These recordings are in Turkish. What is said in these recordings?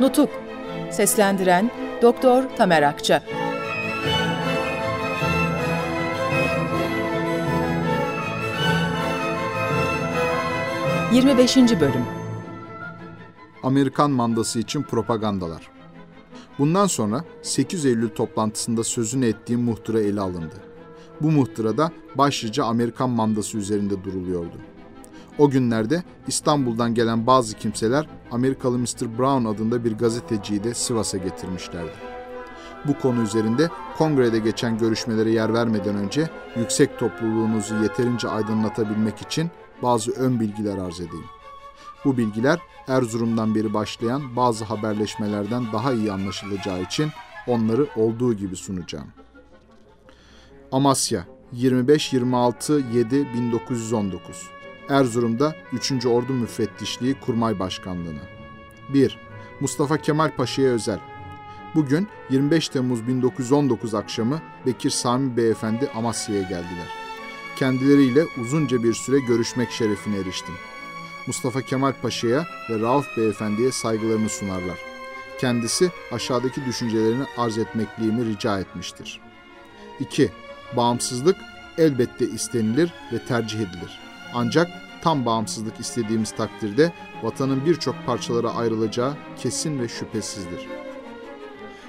Nutuk Seslendiren Doktor Tamer Akça 25. Bölüm Amerikan mandası için propagandalar Bundan sonra 8 Eylül toplantısında sözünü ettiğim muhtıra ele alındı. Bu muhtırada başlıca Amerikan mandası üzerinde duruluyordu. O günlerde İstanbul'dan gelen bazı kimseler Amerikalı Mr. Brown adında bir gazeteciyi de Sivas'a getirmişlerdi. Bu konu üzerinde kongrede geçen görüşmelere yer vermeden önce yüksek topluluğunuzu yeterince aydınlatabilmek için bazı ön bilgiler arz edeyim. Bu bilgiler Erzurum'dan beri başlayan bazı haberleşmelerden daha iyi anlaşılacağı için onları olduğu gibi sunacağım. Amasya 25-26-7-1919 Erzurum'da 3. Ordu Müfettişliği Kurmay Başkanlığı'na 1. Mustafa Kemal Paşa'ya özel Bugün 25 Temmuz 1919 akşamı Bekir Sami Beyefendi Amasya'ya geldiler. Kendileriyle uzunca bir süre görüşmek şerefine eriştim. Mustafa Kemal Paşa'ya ve Rauf Beyefendi'ye saygılarını sunarlar. Kendisi aşağıdaki düşüncelerini arz etmekliğimi rica etmiştir. 2. Bağımsızlık elbette istenilir ve tercih edilir. Ancak tam bağımsızlık istediğimiz takdirde vatanın birçok parçalara ayrılacağı kesin ve şüphesizdir.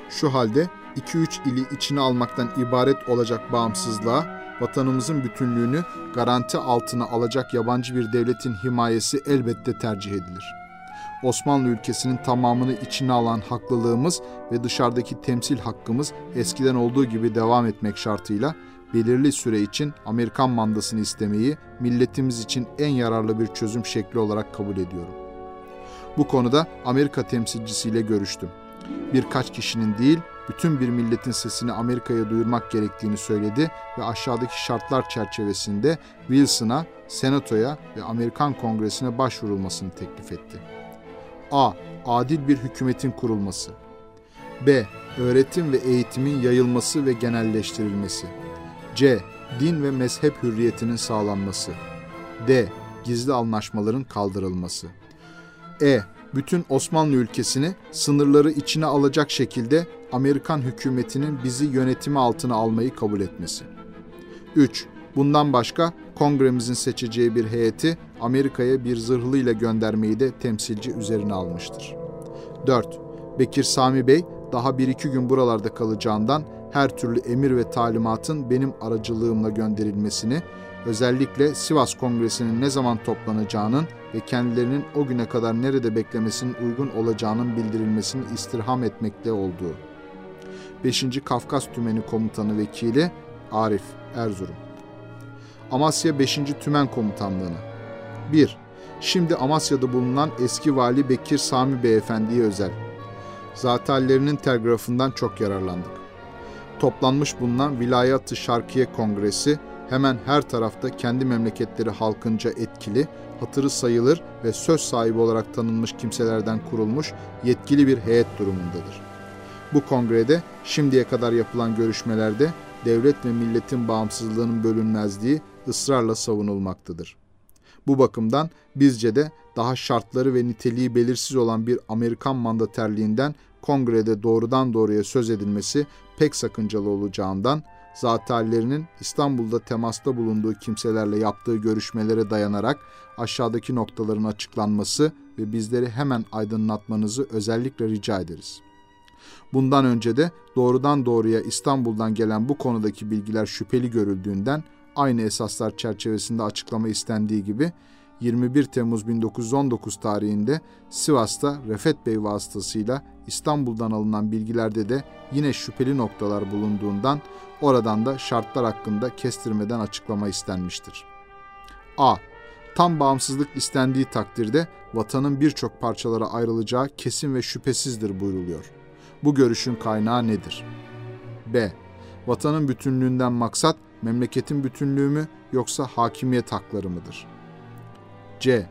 Şu halde 2-3 ili içine almaktan ibaret olacak bağımsızlığa, vatanımızın bütünlüğünü garanti altına alacak yabancı bir devletin himayesi elbette tercih edilir. Osmanlı ülkesinin tamamını içine alan haklılığımız ve dışarıdaki temsil hakkımız eskiden olduğu gibi devam etmek şartıyla belirli süre için Amerikan mandasını istemeyi milletimiz için en yararlı bir çözüm şekli olarak kabul ediyorum. Bu konuda Amerika temsilcisiyle görüştüm. Birkaç kişinin değil, bütün bir milletin sesini Amerika'ya duyurmak gerektiğini söyledi ve aşağıdaki şartlar çerçevesinde Wilson'a, Senato'ya ve Amerikan Kongresi'ne başvurulmasını teklif etti. A. Adil bir hükümetin kurulması. B. Öğretim ve eğitimin yayılması ve genelleştirilmesi. C. Din ve mezhep hürriyetinin sağlanması. D. Gizli anlaşmaların kaldırılması. E. Bütün Osmanlı ülkesini sınırları içine alacak şekilde Amerikan hükümetinin bizi yönetimi altına almayı kabul etmesi. 3. Bundan başka kongremizin seçeceği bir heyeti Amerika'ya bir zırhlıyla göndermeyi de temsilci üzerine almıştır. 4. Bekir Sami Bey daha bir iki gün buralarda kalacağından her türlü emir ve talimatın benim aracılığımla gönderilmesini, özellikle Sivas Kongresi'nin ne zaman toplanacağının ve kendilerinin o güne kadar nerede beklemesinin uygun olacağının bildirilmesini istirham etmekte olduğu. 5. Kafkas Tümeni Komutanı Vekili Arif Erzurum Amasya 5. Tümen Komutanlığı'na 1. Şimdi Amasya'da bulunan eski vali Bekir Sami Beyefendi'ye özel. Zatallerinin telgrafından çok yararlandık. Toplanmış bulunan Vilayat-ı Şarkiye Kongresi hemen her tarafta kendi memleketleri halkınca etkili, hatırı sayılır ve söz sahibi olarak tanınmış kimselerden kurulmuş yetkili bir heyet durumundadır. Bu kongrede şimdiye kadar yapılan görüşmelerde devlet ve milletin bağımsızlığının bölünmezliği ısrarla savunulmaktadır. Bu bakımdan bizce de daha şartları ve niteliği belirsiz olan bir Amerikan mandaterliğinden kongrede doğrudan doğruya söz edilmesi pek sakıncalı olacağından zatallerinin İstanbul'da temasta bulunduğu kimselerle yaptığı görüşmelere dayanarak aşağıdaki noktaların açıklanması ve bizleri hemen aydınlatmanızı özellikle rica ederiz. Bundan önce de doğrudan doğruya İstanbul'dan gelen bu konudaki bilgiler şüpheli görüldüğünden aynı esaslar çerçevesinde açıklama istendiği gibi 21 Temmuz 1919 tarihinde Sivas'ta Refet Bey vasıtasıyla İstanbul'dan alınan bilgilerde de yine şüpheli noktalar bulunduğundan oradan da şartlar hakkında kestirmeden açıklama istenmiştir. A. Tam bağımsızlık istendiği takdirde vatanın birçok parçalara ayrılacağı kesin ve şüphesizdir buyruluyor. Bu görüşün kaynağı nedir? B. Vatanın bütünlüğünden maksat memleketin bütünlüğü mü yoksa hakimiyet hakları mıdır? C.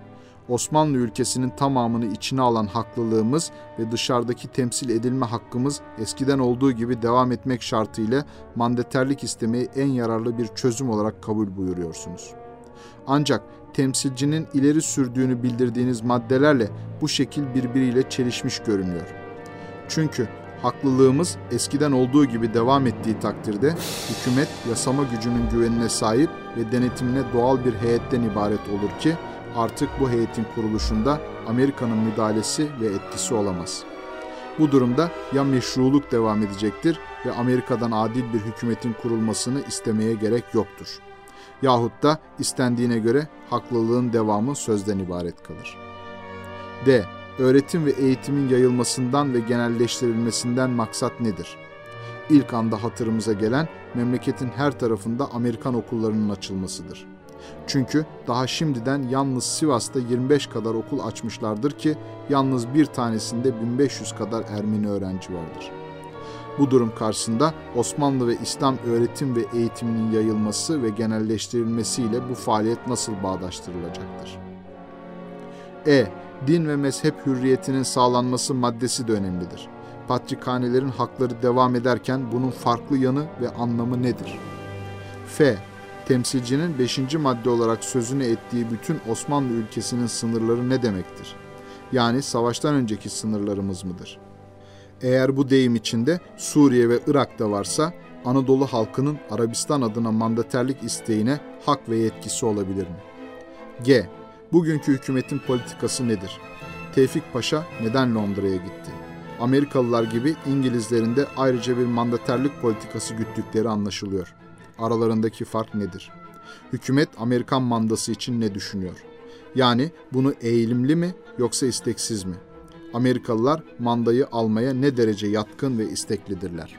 Osmanlı ülkesinin tamamını içine alan haklılığımız ve dışarıdaki temsil edilme hakkımız eskiden olduğu gibi devam etmek şartıyla mandaterlik istemeyi en yararlı bir çözüm olarak kabul buyuruyorsunuz. Ancak temsilcinin ileri sürdüğünü bildirdiğiniz maddelerle bu şekil birbiriyle çelişmiş görünüyor. Çünkü haklılığımız eskiden olduğu gibi devam ettiği takdirde hükümet yasama gücünün güvenine sahip ve denetimine doğal bir heyetten ibaret olur ki artık bu heyetin kuruluşunda Amerika'nın müdahalesi ve etkisi olamaz. Bu durumda ya meşruluk devam edecektir ve Amerika'dan adil bir hükümetin kurulmasını istemeye gerek yoktur. Yahut da istendiğine göre haklılığın devamı sözden ibaret kalır. D. Öğretim ve eğitimin yayılmasından ve genelleştirilmesinden maksat nedir? İlk anda hatırımıza gelen memleketin her tarafında Amerikan okullarının açılmasıdır. Çünkü daha şimdiden yalnız Sivas'ta 25 kadar okul açmışlardır ki yalnız bir tanesinde 1500 kadar Ermeni öğrenci vardır. Bu durum karşısında Osmanlı ve İslam öğretim ve eğitiminin yayılması ve genelleştirilmesiyle bu faaliyet nasıl bağdaştırılacaktır? E. Din ve mezhep hürriyetinin sağlanması maddesi de önemlidir. Patrikhanelerin hakları devam ederken bunun farklı yanı ve anlamı nedir? F temsilcinin 5. madde olarak sözünü ettiği bütün Osmanlı ülkesinin sınırları ne demektir? Yani savaştan önceki sınırlarımız mıdır? Eğer bu deyim içinde Suriye ve Irak da varsa Anadolu halkının Arabistan adına mandaterlik isteğine hak ve yetkisi olabilir mi? G. Bugünkü hükümetin politikası nedir? Tevfik Paşa neden Londra'ya gitti? Amerikalılar gibi İngilizlerin de ayrıca bir mandaterlik politikası güttükleri anlaşılıyor. Aralarındaki fark nedir? Hükümet Amerikan mandası için ne düşünüyor? Yani bunu eğilimli mi yoksa isteksiz mi? Amerikalılar mandayı almaya ne derece yatkın ve isteklidirler?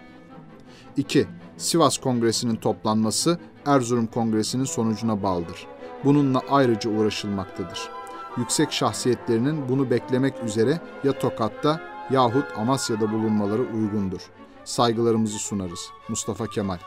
2. Sivas Kongresi'nin toplanması Erzurum Kongresi'nin sonucuna bağlıdır. Bununla ayrıca uğraşılmaktadır. Yüksek şahsiyetlerinin bunu beklemek üzere ya Tokat'ta yahut Amasya'da bulunmaları uygundur. Saygılarımızı sunarız. Mustafa Kemal